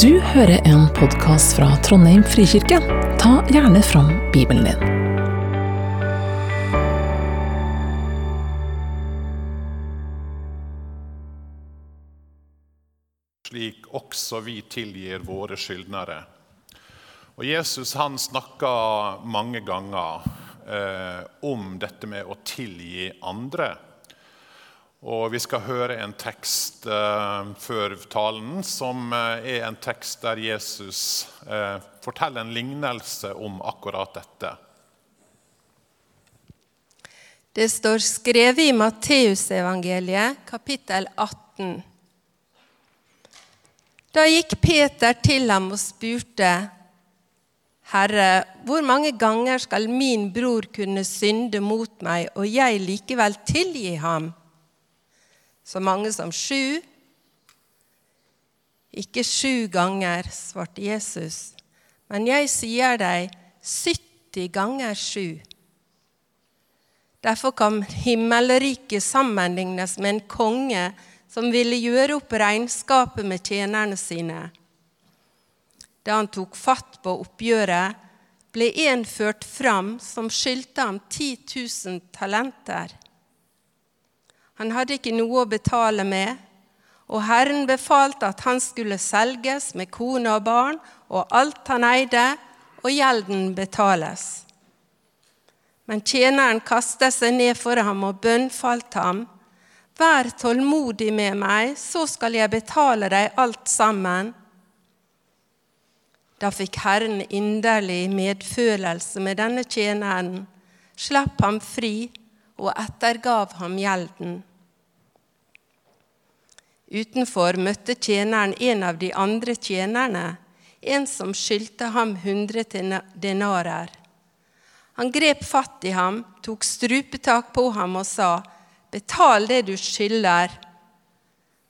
Du hører en podkast fra Trondheim frikirke. Ta gjerne fram Bibelen din. slik også vi tilgir våre skyldnere. Og Jesus han snakka mange ganger eh, om dette med å tilgi andre. Og Vi skal høre en tekst eh, før talen som eh, er en tekst der Jesus eh, forteller en lignelse om akkurat dette. Det står skrevet i Matteusevangeliet, kapittel 18. Da gikk Peter til ham og spurte, Herre, hvor mange ganger skal min bror kunne synde mot meg, og jeg likevel tilgi ham? Så mange som sju? Ikke sju ganger, svarte Jesus, men jeg sier deg 70 ganger sju. Derfor kan himmelriket sammenlignes med en konge som ville gjøre opp regnskapet med tjenerne sine. Da han tok fatt på oppgjøret, ble en ført fram som skyldte ham 10 000 talenter. Han hadde ikke noe å betale med, og Herren befalte at han skulle selges med kone og barn og alt han eide, og gjelden betales. Men tjeneren kastet seg ned for ham og bønnfalt ham. Vær tålmodig med meg, så skal jeg betale deg alt sammen. Da fikk Herren inderlig medfølelse med denne tjeneren, slapp ham fri og ettergav ham gjelden. Utenfor møtte tjeneren en av de andre tjenerne, en som skyldte ham hundre denarer. Han grep fatt i ham, tok strupetak på ham og sa:" Betal det du skylder.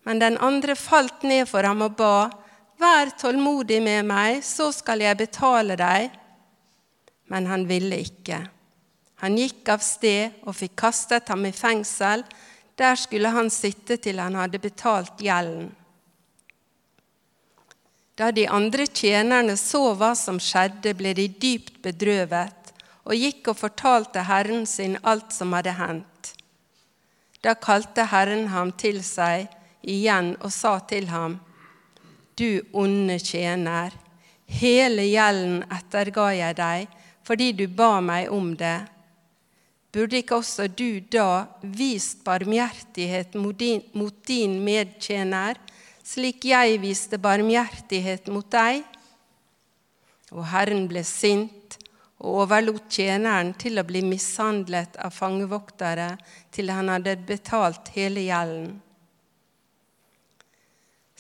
Men den andre falt ned for ham og ba, Vær tålmodig med meg, så skal jeg betale deg. Men han ville ikke. Han gikk av sted og fikk kastet ham i fengsel. Der skulle han sitte til han hadde betalt gjelden. Da de andre tjenerne så hva som skjedde, ble de dypt bedrøvet og gikk og fortalte Herren sin alt som hadde hendt. Da kalte Herren ham til seg igjen og sa til ham, Du onde tjener, hele gjelden etterga jeg deg fordi du ba meg om det. Burde ikke også du da vist barmhjertighet mot din, mot medtjener, slik jeg viste barmhjertighet mot deg? Og Herren ble sint og overlot tjeneren til å bli mishandlet av fangevoktere til han hadde betalt hele gjelden.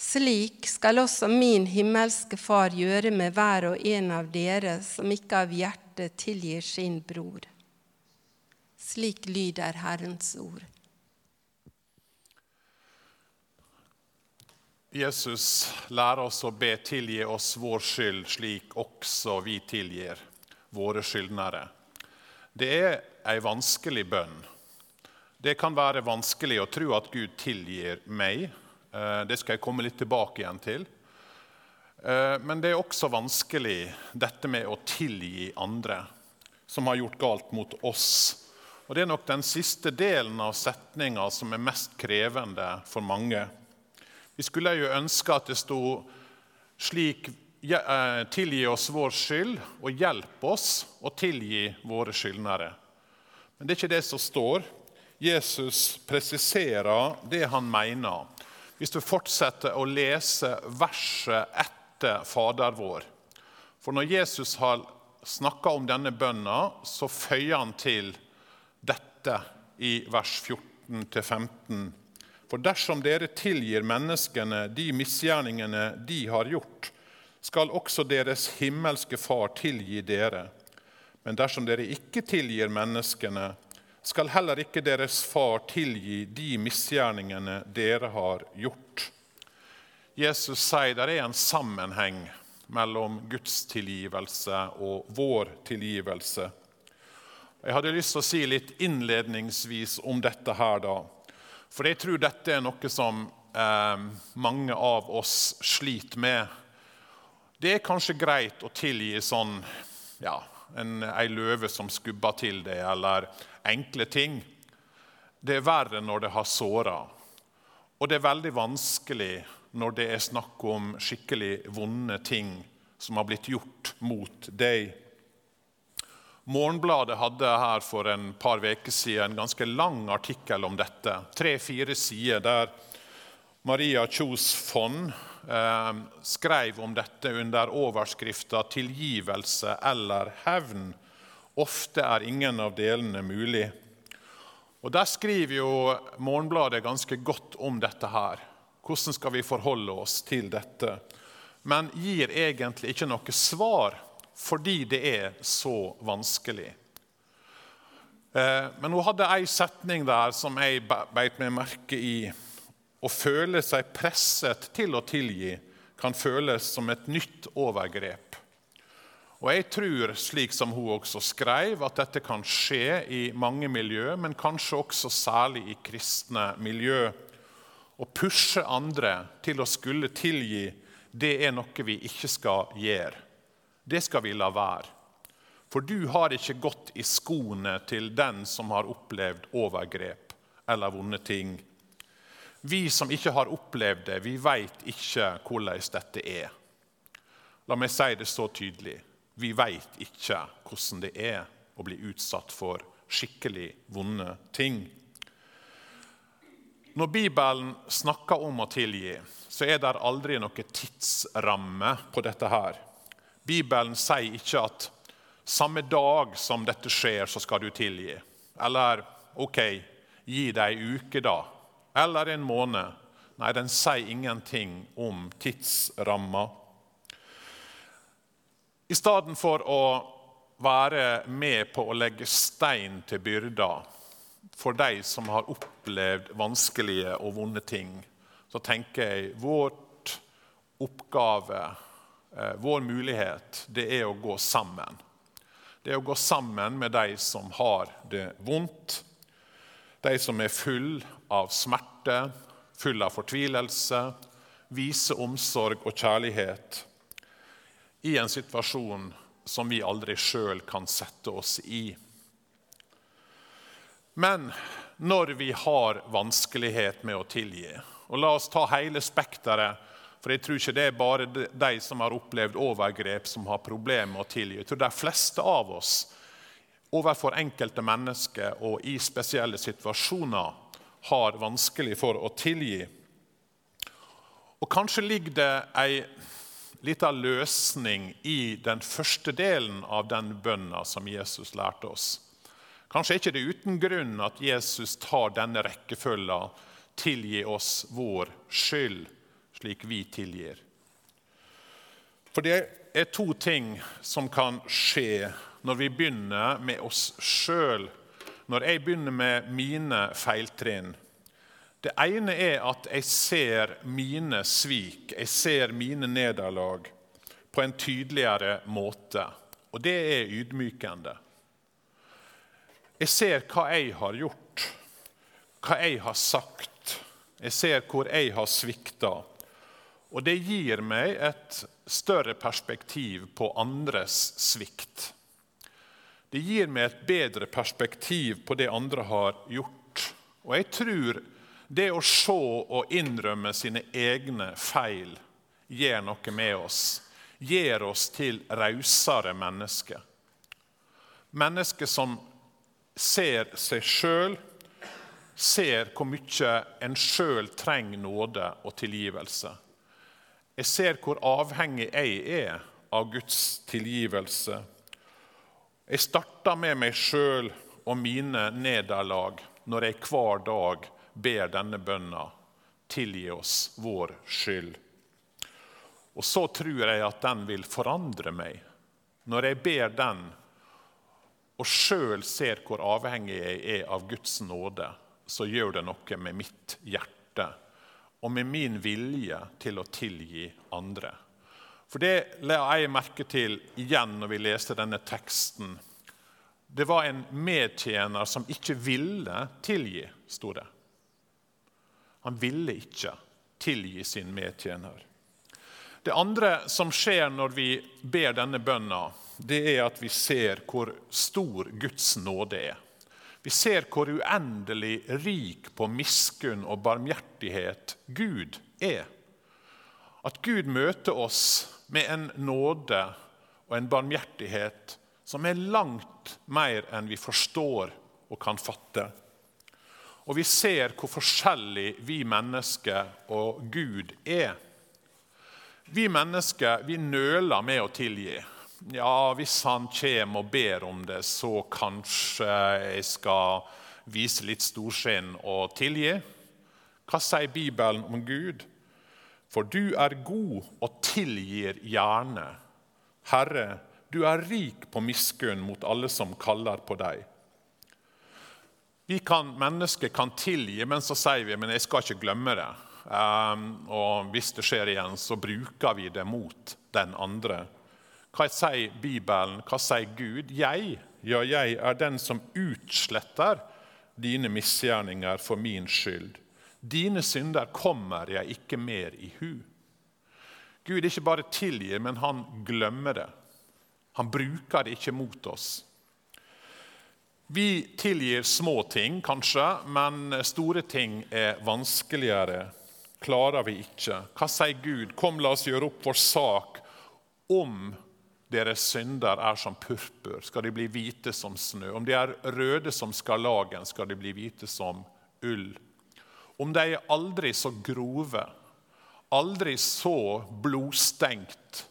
Slik skal også min himmelske Far gjøre med hver og en av dere som ikke av hjertet tilgir sin bror. Slik lyder Herrens ord. Jesus lærer oss å be tilgi oss vår skyld, slik også vi tilgir våre skyldnere. Det er ei vanskelig bønn. Det kan være vanskelig å tro at Gud tilgir meg. Eh, det skal jeg komme litt tilbake igjen til. Eh, men det er også vanskelig dette med å tilgi andre som har gjort galt mot oss. Og Det er nok den siste delen av setninga som er mest krevende for mange. Vi skulle jo ønske at det sto slik Eh, tilgi oss vår skyld og hjelp oss å tilgi våre skyldnere. Men det er ikke det som står. Jesus presiserer det han mener. Hvis du fortsetter å lese verset etter Fader vår. For når Jesus har snakka om denne bønna, så føyer han til dette i vers 14-15. For dersom dere tilgir menneskene de misgjerningene de har gjort, skal også deres himmelske Far tilgi dere. Men dersom dere ikke tilgir menneskene, skal heller ikke deres Far tilgi de misgjerningene dere har gjort. Jesus sier det er en sammenheng mellom Guds tilgivelse og vår tilgivelse. Jeg hadde lyst til å si litt innledningsvis om dette her, da. For jeg tror dette er noe som eh, mange av oss sliter med Det er kanskje greit å tilgi sånn ja, en, ei løve som skubber til deg, eller enkle ting. Det er verre når det har såra. Og det er veldig vanskelig når det er snakk om skikkelig vonde ting som har blitt gjort mot deg. Morgenbladet hadde her for en par uker siden en ganske lang artikkel om dette. Tre-fire sider der Maria Kjos Fond eh, skrev om dette under overskrifta 'Tilgivelse eller hevn'. Ofte er ingen av delene mulig. Og Der skriver jo Morgenbladet ganske godt om dette her. Hvordan skal vi forholde oss til dette? Men gir egentlig ikke noe svar fordi det er så vanskelig. Eh, men hun hadde ei setning der som jeg beit meg merke i. Å føle seg presset til å tilgi kan føles som et nytt overgrep. Og Jeg tror, slik som hun også skrev, at dette kan skje i mange miljø, men kanskje også særlig i kristne miljø. Å pushe andre til å skulle tilgi, det er noe vi ikke skal gjøre. Det skal vi la være. For du har ikke gått i skoene til den som har opplevd overgrep eller vonde ting. Vi som ikke har opplevd det, vi veit ikke hvordan dette er. La meg si det så tydelig. Vi veit ikke hvordan det er å bli utsatt for skikkelig vonde ting. Når Bibelen snakker om å tilgi, så er det aldri noe tidsramme på dette her. Bibelen sier ikke at samme dag som dette skjer, så skal du tilgi. Eller OK, gi det ei uke, da. Eller en måned. Nei, den sier ingenting om tidsramma. I stedet for å være med på å legge stein til byrda for de som har opplevd vanskelige og vonde ting, så tenker jeg vårt oppgave Eh, vår mulighet det er å gå sammen. Det er å gå sammen med de som har det vondt. De som er full av smerte, full av fortvilelse. Vise omsorg og kjærlighet i en situasjon som vi aldri sjøl kan sette oss i. Men når vi har vanskelighet med å tilgi, og la oss ta hele spekteret for jeg tror ikke det er bare de som har opplevd overgrep, som har problemer med å tilgi. Jeg tror de fleste av oss overfor enkelte mennesker og i spesielle situasjoner har vanskelig for å tilgi. Og Kanskje ligger det ei lita løsning i den første delen av den bønna som Jesus lærte oss. Kanskje er ikke det uten grunn at Jesus tar denne rekkefølga 'tilgi oss vår skyld' slik vi tilgir. For det er to ting som kan skje når vi begynner med oss sjøl, når jeg begynner med mine feiltrinn. Det ene er at jeg ser mine svik, jeg ser mine nederlag på en tydeligere måte. Og det er ydmykende. Jeg ser hva jeg har gjort, hva jeg har sagt. Jeg ser hvor jeg har svikta. Og det gir meg et større perspektiv på andres svikt. Det gir meg et bedre perspektiv på det andre har gjort. Og jeg tror det å se og innrømme sine egne feil gjør noe med oss. Gjør oss til rausere mennesker. Mennesker som ser seg sjøl, ser hvor mye en sjøl trenger nåde og tilgivelse. Jeg ser hvor avhengig jeg er av Guds tilgivelse. Jeg starter med meg sjøl og mine nederlag når jeg hver dag ber denne bønna tilgi oss vår skyld. Og så tror jeg at den vil forandre meg. Når jeg ber den og sjøl ser hvor avhengig jeg er av Guds nåde, så gjør det noe med mitt hjerte og med min vilje til å tilgi andre. For det la jeg merke til igjen når vi leste denne teksten. Det var en medtjener som ikke ville tilgi, sto det. Han ville ikke tilgi sin medtjener. Det andre som skjer når vi ber denne bønna, det er at vi ser hvor stor Guds nåde er. Vi ser hvor uendelig rik på miskunn og barmhjertighet Gud er. At Gud møter oss med en nåde og en barmhjertighet som er langt mer enn vi forstår og kan fatte. Og vi ser hvor forskjellig vi mennesker og Gud er. Vi mennesker vi nøler med å tilgi. Ja, hvis han kommer og ber om det, så kanskje jeg skal vise litt storsinn og tilgi. Hva sier Bibelen om Gud? For du er god og tilgir gjerne. Herre, du er rik på miskunn mot alle som kaller på deg. Vi kan, Mennesker kan tilgi, men så sier vi men jeg skal ikke glemme det. Um, og hvis det skjer igjen, så bruker vi det mot den andre. Hva sier Bibelen? Hva sier Gud? Jeg, ja, jeg er den som utsletter dine misgjerninger for min skyld. Dine synder kommer jeg ikke mer i hu. Gud ikke bare tilgir, men han glemmer det. Han bruker det ikke mot oss. Vi tilgir små ting, kanskje, men store ting er vanskeligere. Klarer vi ikke. Hva sier Gud? Kom, la oss gjøre opp vår sak. Om deres synder er som purpur, skal de bli hvite som snø. Om de er røde som skarlagen, skal de bli hvite som ull. Om de er aldri så grove, aldri så blodstengt,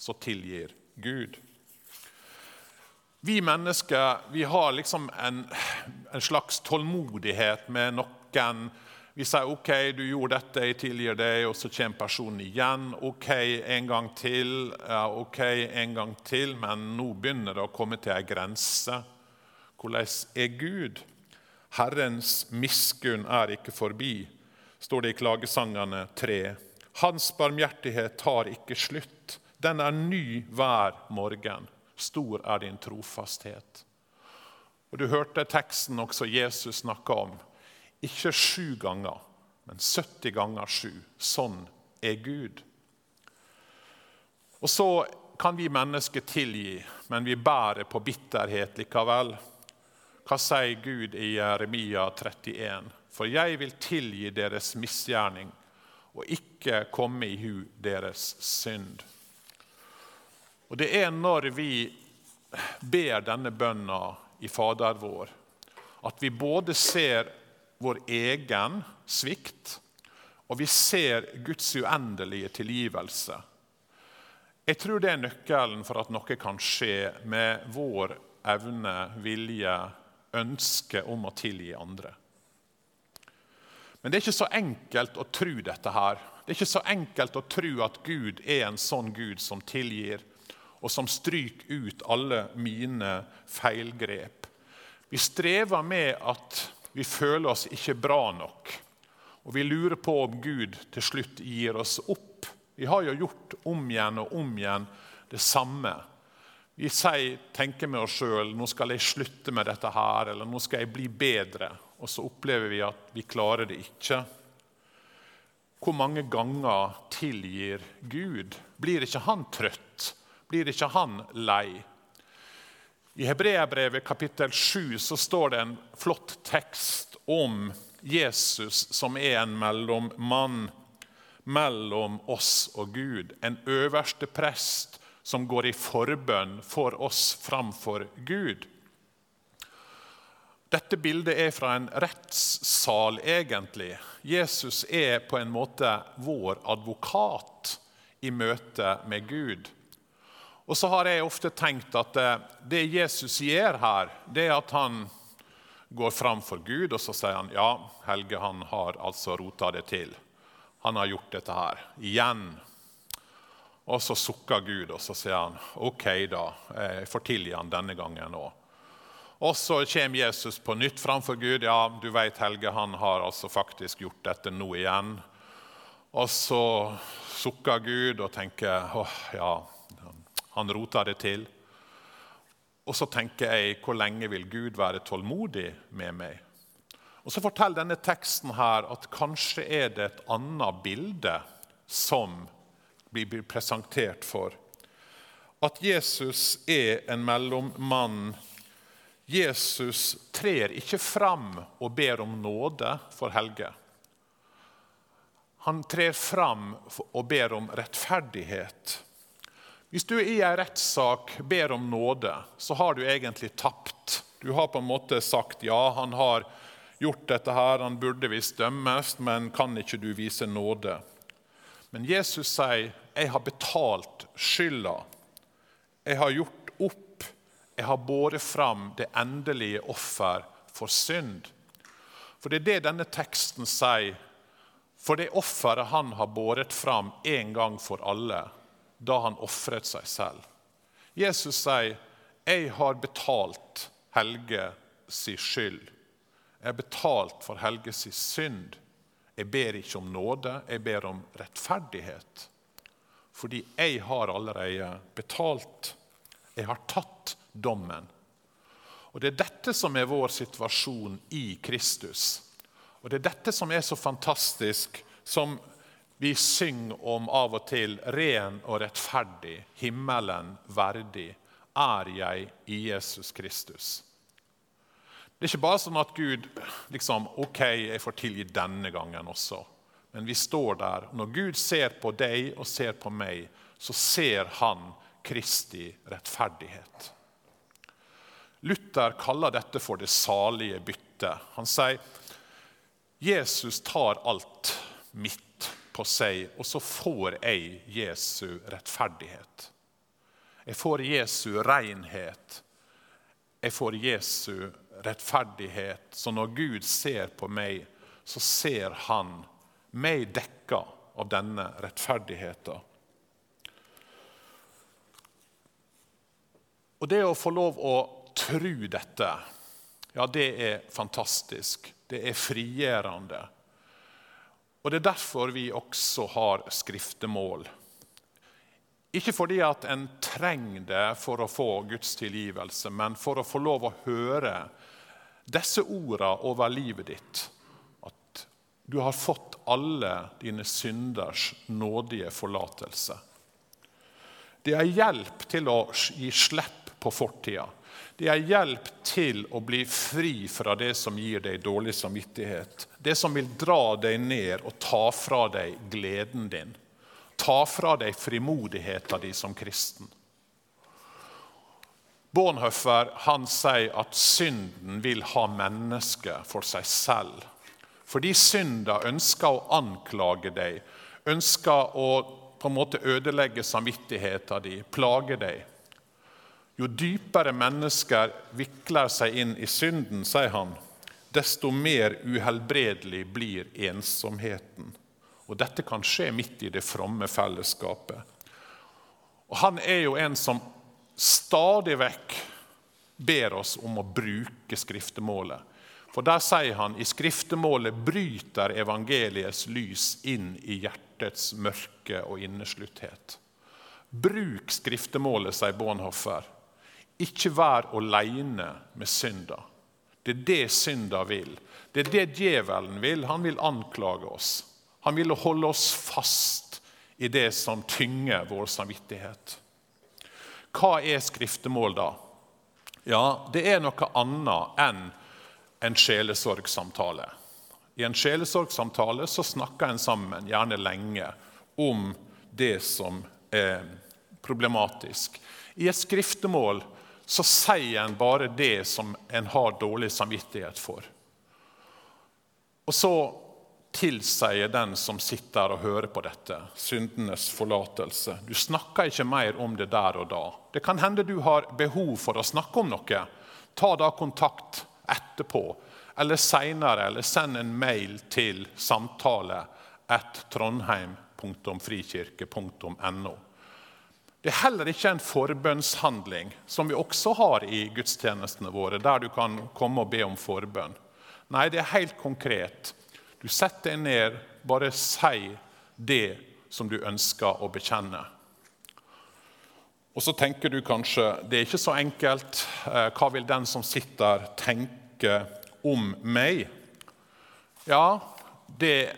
så tilgir Gud. Vi mennesker vi har liksom en, en, slags tålmodighet med noen. Vi sier OK, du gjorde dette, jeg tilgir deg, og så kommer personen igjen. OK, en gang til. OK, en gang til. Men nå begynner det å komme til ei grense. Hvordan er Gud? Herrens miskunn er ikke forbi, står det i klagesangene tre. Hans barmhjertighet tar ikke slutt. Den er ny hver morgen. Stor er din trofasthet. Og Du hørte teksten også Jesus snakke om. Ikke sju ganger, men 70 ganger sju. Sånn er Gud. Og så kan vi mennesker tilgi, men vi bærer på bitterhet likevel. Hva sier Gud i Jeremia 31? For jeg vil tilgi deres misgjerning og ikke komme i hu deres synd. Og Det er når vi ber denne bønna i Fader vår, at vi både ser vår egen svikt, og vi ser Guds uendelige tilgivelse. Jeg tror det er nøkkelen for at noe kan skje med vår evne, vilje, ønske om å tilgi andre. Men det er ikke så enkelt å tro dette her. Det er ikke så enkelt å tro at Gud er en sånn Gud som tilgir og som stryker ut alle mine feilgrep. Vi strever med at vi føler oss ikke bra nok. Og vi lurer på om Gud til slutt gir oss opp. Vi har jo gjort om igjen og om igjen det samme. Vi sier, tenker med oss sjøl nå skal jeg slutte med dette her, eller nå skal jeg bli bedre. Og så opplever vi at vi klarer det ikke. Hvor mange ganger tilgir Gud? Blir ikke han trøtt? blir ikke han lei. I Hebreabrevet kapittel 7 så står det en flott tekst om Jesus som er en mellommann mellom oss og Gud. En øverste prest som går i forbønn for oss framfor Gud. Dette bildet er fra en rettssal, egentlig. Jesus er på en måte vår advokat i møte med Gud. Og så har jeg ofte tenkt at eh, det Jesus gjør her, det er at han går fram for Gud og så sier han, ja, Helge han har altså rota det til. Han har gjort dette her igjen. Og så sukker Gud, og så sier han OK, da. Jeg får tilgi han denne gangen òg. Og så kommer Jesus på nytt framfor Gud. Ja, du vet, Helge, han har altså faktisk gjort dette nå igjen. Og så sukker Gud og tenker åh, ja, han rota det til. Og så tenker jeg hvor lenge vil Gud være tålmodig med meg? Og Så forteller denne teksten her at kanskje er det et annet bilde som blir presentert for. At Jesus er en mellommann. Jesus trer ikke fram og ber om nåde for Helge. Han trer fram og ber om rettferdighet. Hvis du i en rettssak ber om nåde, så har du egentlig tapt. Du har på en måte sagt ja, han har gjort dette her, han burde visst dømmes, men kan ikke du vise nåde? Men Jesus sier, 'Jeg har betalt skylda. Jeg har gjort opp. Jeg har båret fram det endelige offer for synd.' For det er det denne teksten sier. For det offeret han har båret fram en gang for alle, da han ofret seg selv. Jesus sier, 'Jeg har betalt Helge si skyld.' Jeg har betalt for Helge si synd. Jeg ber ikke om nåde, jeg ber om rettferdighet. Fordi jeg har allerede betalt. Jeg har tatt dommen. Og Det er dette som er vår situasjon i Kristus. Og Det er dette som er så fantastisk, som vi synger om av og til. Ren og rettferdig, himmelen verdig, er jeg i Jesus Kristus. Det er ikke bare sånn at Gud liksom, ok, jeg får tilgi denne gangen også. Men vi står der. Når Gud ser på deg og ser på meg, så ser han Kristi rettferdighet. Luther kaller dette for det salige byttet. Han sier Jesus tar alt mitt på seg, og så får jeg Jesu rettferdighet. Jeg får Jesu renhet. Jeg får Jesu rettferdighet. Så når Gud ser på meg, så ser han meg dekka av denne rettferdigheten. Og det å få lov å tro dette, ja, det er fantastisk. Det er frigjørende. Og Det er derfor vi også har skriftemål. Ikke fordi at en trenger det for å få Guds tilgivelse, men for å få lov å høre disse ordene over livet ditt. At du har fått alle dine synders nådige forlatelse. Det er hjelp til å gi slipp på fortida. Det er hjelp til å bli fri fra det som gir deg dårlig samvittighet. Det som vil dra deg ned og ta fra deg gleden din ta fra deg frimodigheten din som kristen. Bornhøffer han sier at synden vil ha mennesket for seg selv. Fordi synda ønsker å anklage deg, ønsker å på en måte ødelegge samvittigheten din, plage deg. Jo dypere mennesker vikler seg inn i synden, sier han, desto mer uhelbredelig blir ensomheten. Og dette kan skje midt i det fromme fellesskapet. Og Han er jo en som stadig vekk ber oss om å bruke skriftemålet. For der sier han i skriftemålet bryter evangeliets lys inn i hjertets mørke og inneslutthet. Bruk skriftemålet, sier Bonhoffer. Ikke vær aleine med synda. Det er det synda vil. Det er det djevelen vil. Han vil anklage oss. Han vil holde oss fast i det som tynger vår samvittighet. Hva er skriftemål, da? Ja, Det er noe annet enn en sjelesorgsamtale. I en sjelesorgsamtale så snakker en sammen, gjerne lenge, om det som er problematisk. I et skriftemål så sier en bare det som en har dårlig samvittighet for. Og så tilsier den som sitter og hører på dette, syndenes forlatelse. Du snakker ikke mer om det der og da. Det kan hende du har behov for å snakke om noe. Ta da kontakt etterpå eller seinere, eller send en mail til samtale at trondheim.frikirke.no. Det er heller ikke en forbønnshandling, som vi også har i gudstjenestene våre, der du kan komme og be om forbønn. Nei, det er helt konkret. Du setter deg ned, bare si det som du ønsker å bekjenne. Og så tenker du kanskje det er ikke så enkelt. Eh, hva vil den som sitter, tenke om meg? Ja, det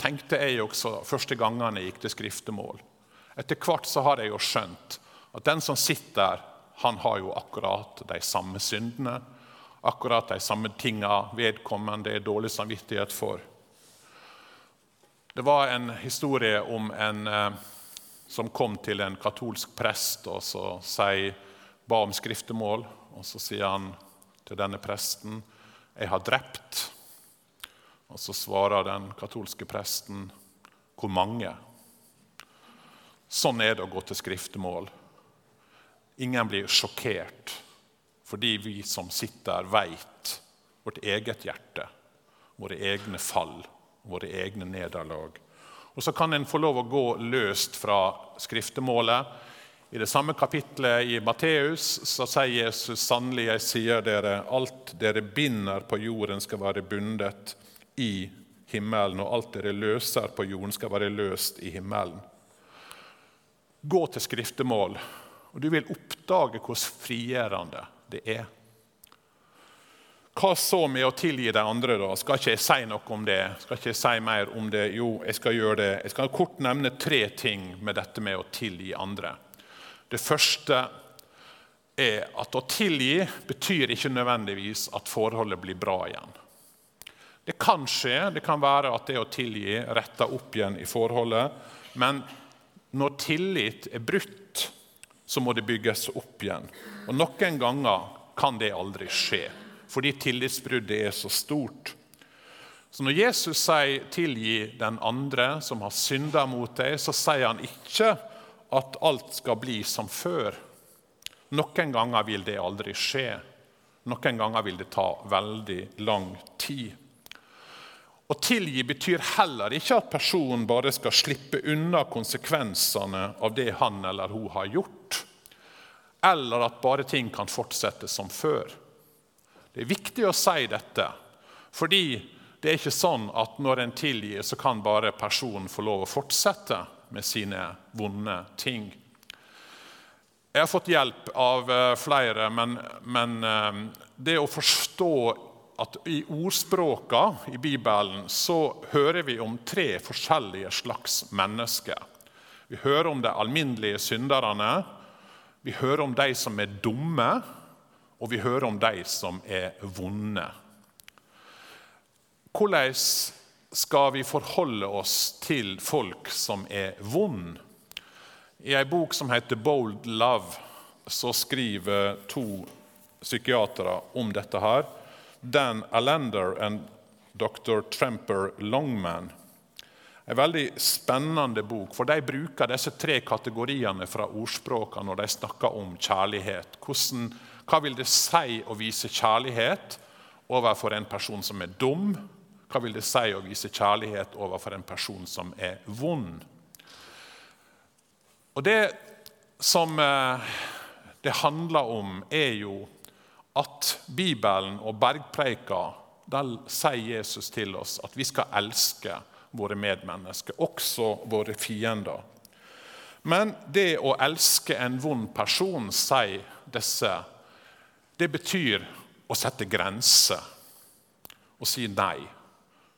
tenkte jeg også første gangene jeg gikk til skriftemål. Etter hvert så har jeg jo skjønt at den som sitter der, han har jo akkurat de samme syndene. Akkurat de samme tinga vedkommende er dårlig samvittighet for. Det var en historie om en eh, som kom til en katolsk prest og så sier, ba om skriftemål. Og så sier han til denne presten 'Jeg har drept'. Og så svarer den katolske presten 'Hvor mange?' Sånn er det å gå til skriftemål. Ingen blir sjokkert fordi vi som sitter veit vårt eget hjerte, våre egne fall, våre egne nederlag. Og Så kan en få lov å gå løst fra skriftemålet. I det samme kapitlet i Matteus så sier Jesus sannelig, jeg sier dere, alt dere binder på jorden, skal være bundet i himmelen, og alt dere løser på jorden, skal være løst i himmelen. Gå til skriftemål, og du vil oppdage hvor frigjørende det er. Hva så med å tilgi de andre? da? Skal ikke jeg si noe om det? Skal ikke jeg si mer om det? Jo, jeg skal gjøre det. Jeg skal kort nevne tre ting med dette med å tilgi andre. Det første er at å tilgi betyr ikke nødvendigvis at forholdet blir bra igjen. Det kan skje, det kan være at det å tilgi retter opp igjen i forholdet. Men når tillit er brutt, så må det bygges opp igjen. Og Noen ganger kan det aldri skje, fordi tillitsbruddet er så stort. Så Når Jesus sier 'tilgi den andre som har synda mot deg', så sier han ikke at alt skal bli som før. Noen ganger vil det aldri skje. Noen ganger vil det ta veldig lang tid. Å tilgi betyr heller ikke at personen bare skal slippe unna konsekvensene av det han eller hun har gjort, eller at bare ting kan fortsette som før. Det er viktig å si dette, fordi det er ikke sånn at når en tilgir, så kan bare personen få lov å fortsette med sine vonde ting. Jeg har fått hjelp av eh, flere, men, men eh, det å forstå at i ordspråka i Bibelen så hører vi om tre forskjellige slags mennesker. Vi hører om de alminnelige synderne, vi hører om de som er dumme, og vi hører om de som er vonde. Hvordan skal vi forholde oss til folk som er vonde? I ei bok som heter 'Bold Love', så skriver to psykiatere om dette. her. Dan Allender og dr. Tramper Longman. En veldig spennende bok, for de bruker disse tre kategoriene fra ordspråkene når de snakker om kjærlighet. Hvordan, hva vil det si å vise kjærlighet overfor en person som er dum? Hva vil det si å vise kjærlighet overfor en person som er vond? Og Det som eh, det handler om, er jo at Bibelen og bergpreika der sier Jesus til oss at vi skal elske våre medmennesker, også våre fiender. Men det å elske en vond person, sier disse, det betyr å sette grenser og si nei.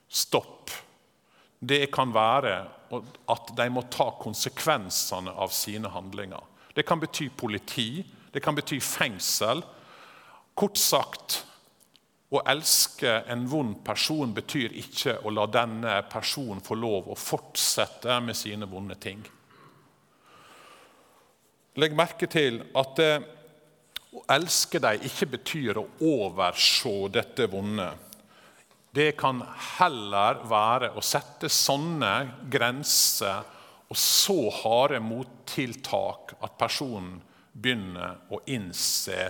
Stopp. Det kan være at de må ta konsekvensene av sine handlinger. Det kan bety politi, det kan bety fengsel, Kort sagt å elske en vond person betyr ikke å la denne personen få lov å fortsette med sine vonde ting. Legg merke til at det, å elske dem ikke betyr å overse dette vonde. Det kan heller være å sette sånne grenser og så harde mottiltak at personen begynner å innse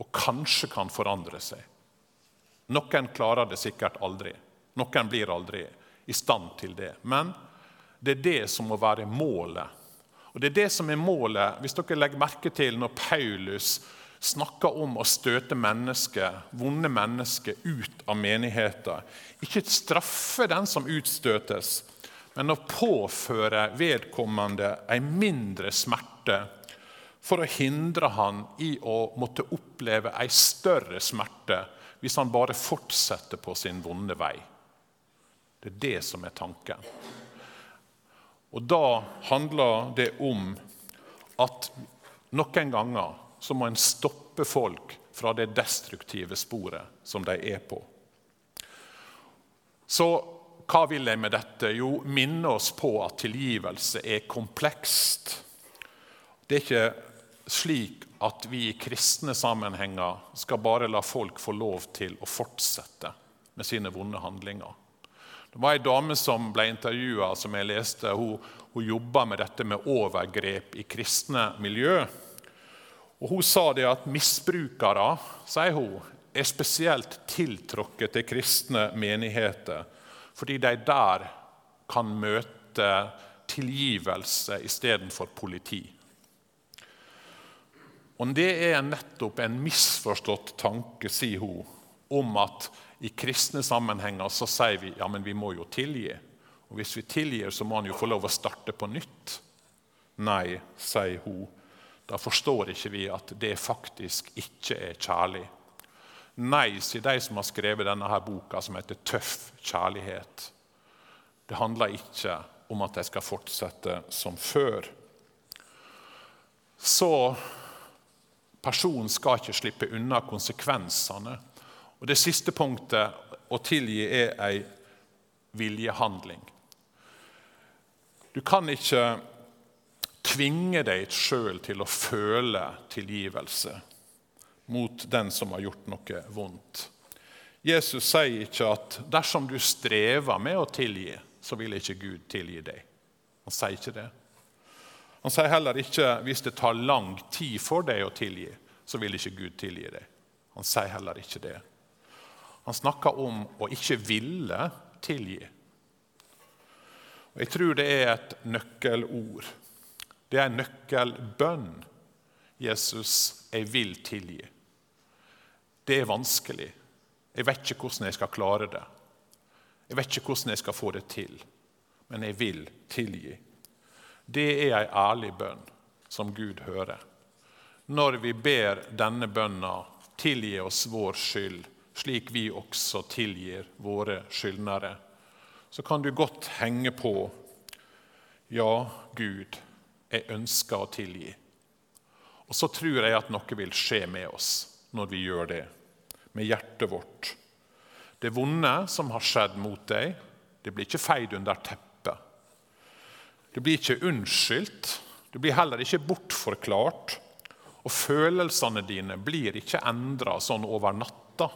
og kanskje kan forandre seg. Noen klarer det sikkert aldri. Noen blir aldri i stand til det. Men det er det som må være målet. Og det er det som er målet, Hvis dere legger merke til når Paulus snakker om å støte mennesker, vonde mennesker ut av menigheten Ikke straffe den som utstøtes, men å påføre vedkommende en mindre smerte for å hindre han i å måtte oppleve ei større smerte hvis han bare fortsetter på sin vonde vei. Det er det som er tanken. Og da handler det om at noen ganger så må en stoppe folk fra det destruktive sporet som de er på. Så hva vil jeg med dette? Jo, minne oss på at tilgivelse er komplekst. Det er ikke slik at vi i kristne sammenhenger skal bare la folk få lov til å fortsette med sine vonde handlinger. Det var ei dame som ble intervjua, som jeg leste. Hun, hun jobba med dette med overgrep i kristne miljø. Og Hun sa det at misbrukere sier hun, er spesielt tiltrukket til kristne menigheter, fordi de der kan møte tilgivelse istedenfor politi. Og Det er nettopp en misforstått tanke, sier hun, om at i kristne sammenhenger så sier vi ja, men vi må jo tilgi. Og hvis vi tilgir, så må han jo få lov å starte på nytt. Nei, sier hun. Da forstår ikke vi at det faktisk ikke er kjærlig. Nei, sier de som har skrevet denne her boka, som heter 'Tøff kjærlighet'. Det handler ikke om at de skal fortsette som før. Så personen skal ikke slippe unna konsekvensene og Det siste punktet, å tilgi, er ei viljehandling. Du kan ikke tvinge deg sjøl til å føle tilgivelse mot den som har gjort noe vondt. Jesus sier ikke at dersom du strever med å tilgi, så vil ikke Gud tilgi deg. Han sier ikke det. Han sier heller ikke hvis det tar lang tid for deg å tilgi, så vil ikke Gud tilgi deg. Han sier heller ikke det. Han snakker om å ikke ville tilgi. Og Jeg tror det er et nøkkelord. Det er en nøkkelbønn. Jesus, jeg vil tilgi. Det er vanskelig. Jeg vet ikke hvordan jeg skal klare det. Jeg vet ikke hvordan jeg skal få det til, men jeg vil tilgi. Det er ei ærlig bønn som Gud hører. Når vi ber denne bønna, tilgi oss vår skyld, slik vi også tilgir våre skyldnere, så kan du godt henge på Ja, Gud, jeg ønsker å tilgi. Og så tror jeg at noe vil skje med oss når vi gjør det, med hjertet vårt. Det vonde som har skjedd mot deg, det blir ikke feid under teppet. Det blir ikke unnskyldt, det blir heller ikke bortforklart. Og følelsene dine blir ikke endra sånn over natta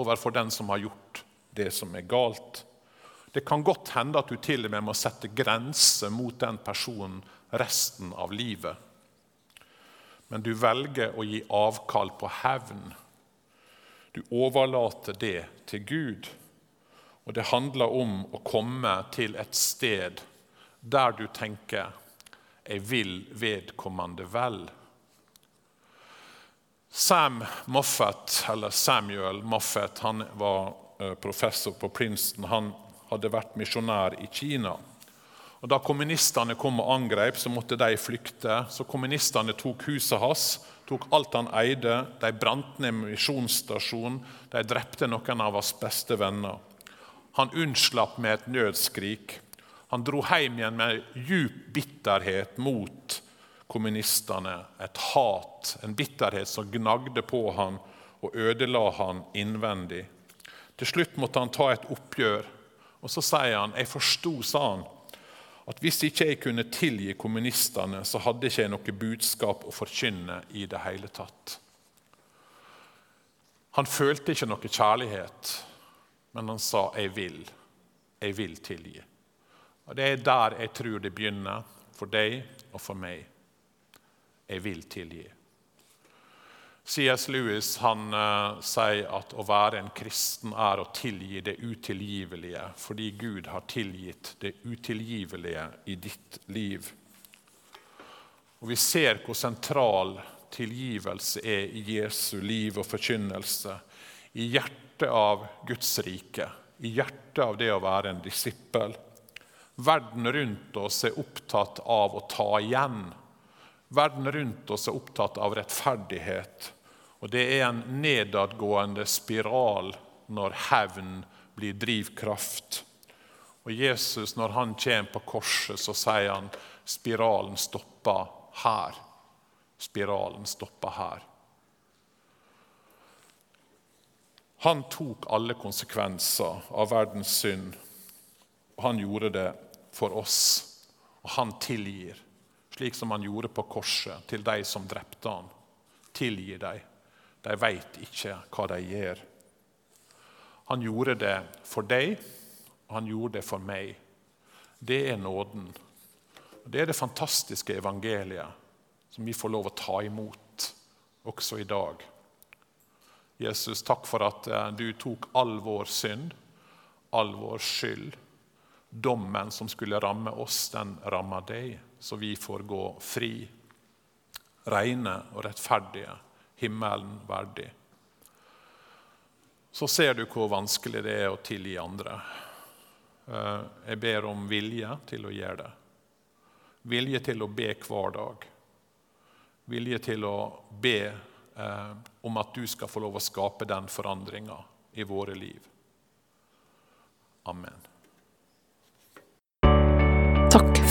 overfor den som har gjort det som er galt. Det kan godt hende at du til og med må sette grenser mot den personen resten av livet. Men du velger å gi avkall på hevn. Du overlater det til Gud. Og det handler om å komme til et sted der du tenker 'jeg vil vedkommende vel'. Sam Moffett, eller Samuel Moffett, han var eh, professor på Princeton. Han hadde vært misjonær i Kina. Og Da kommunistene kom og angrep, så måtte de flykte. Så kommunistene tok huset hans, tok alt han eide. De brant ned misjonsstasjonen. De drepte noen av hans beste venner. Han unnslapp med et nødskrik. Han dro hjem igjen med djup bitterhet mot kommunistene et hat, en bitterhet som gnagde på han og ødela han innvendig. Til slutt måtte han ta et oppgjør, og så sier han jeg forsto, sa han, at hvis ikke jeg kunne tilgi kommunistene, så hadde ikke jeg noe budskap å forkynne i det hele tatt. Han følte ikke noe kjærlighet, men han sa 'jeg vil'. Jeg vil tilgi. Og Det er der jeg tror det begynner, for deg og for meg. Jeg vil tilgi. C.S. Lewis han, uh, sier at å være en kristen er å tilgi det utilgivelige, fordi Gud har tilgitt det utilgivelige i ditt liv. Og Vi ser hvor sentral tilgivelse er i Jesu liv og forkynnelse. I hjertet av Guds rike, i hjertet av det å være en disippel. Verden rundt oss er opptatt av å ta igjen Verden rundt oss er opptatt av rettferdighet. Og det er en nedadgående spiral når hevn blir drivkraft. Og Jesus, når han kommer på korset, så sier han spiralen stopper her. Spiralen stopper her. Han tok alle konsekvenser av verdens synd, og han gjorde det for oss. Og han tilgir, slik som han gjorde på korset, til de som drepte han. Tilgir dem. De veit ikke hva de gjør. Han gjorde det for deg, og han gjorde det for meg. Det er nåden. Det er det fantastiske evangeliet som vi får lov å ta imot også i dag. Jesus, takk for at eh, du tok all vår synd, all vår skyld. Dommen som skulle ramme oss, den rammer deg, så vi får gå fri, rene og rettferdige, himmelen verdig. Så ser du hvor vanskelig det er å tilgi andre. Eh, jeg ber om vilje til å gjøre det. Vilje til å be hver dag. Vilje til å be eh, om at du skal få lov å skape den forandringa i våre liv. Amen.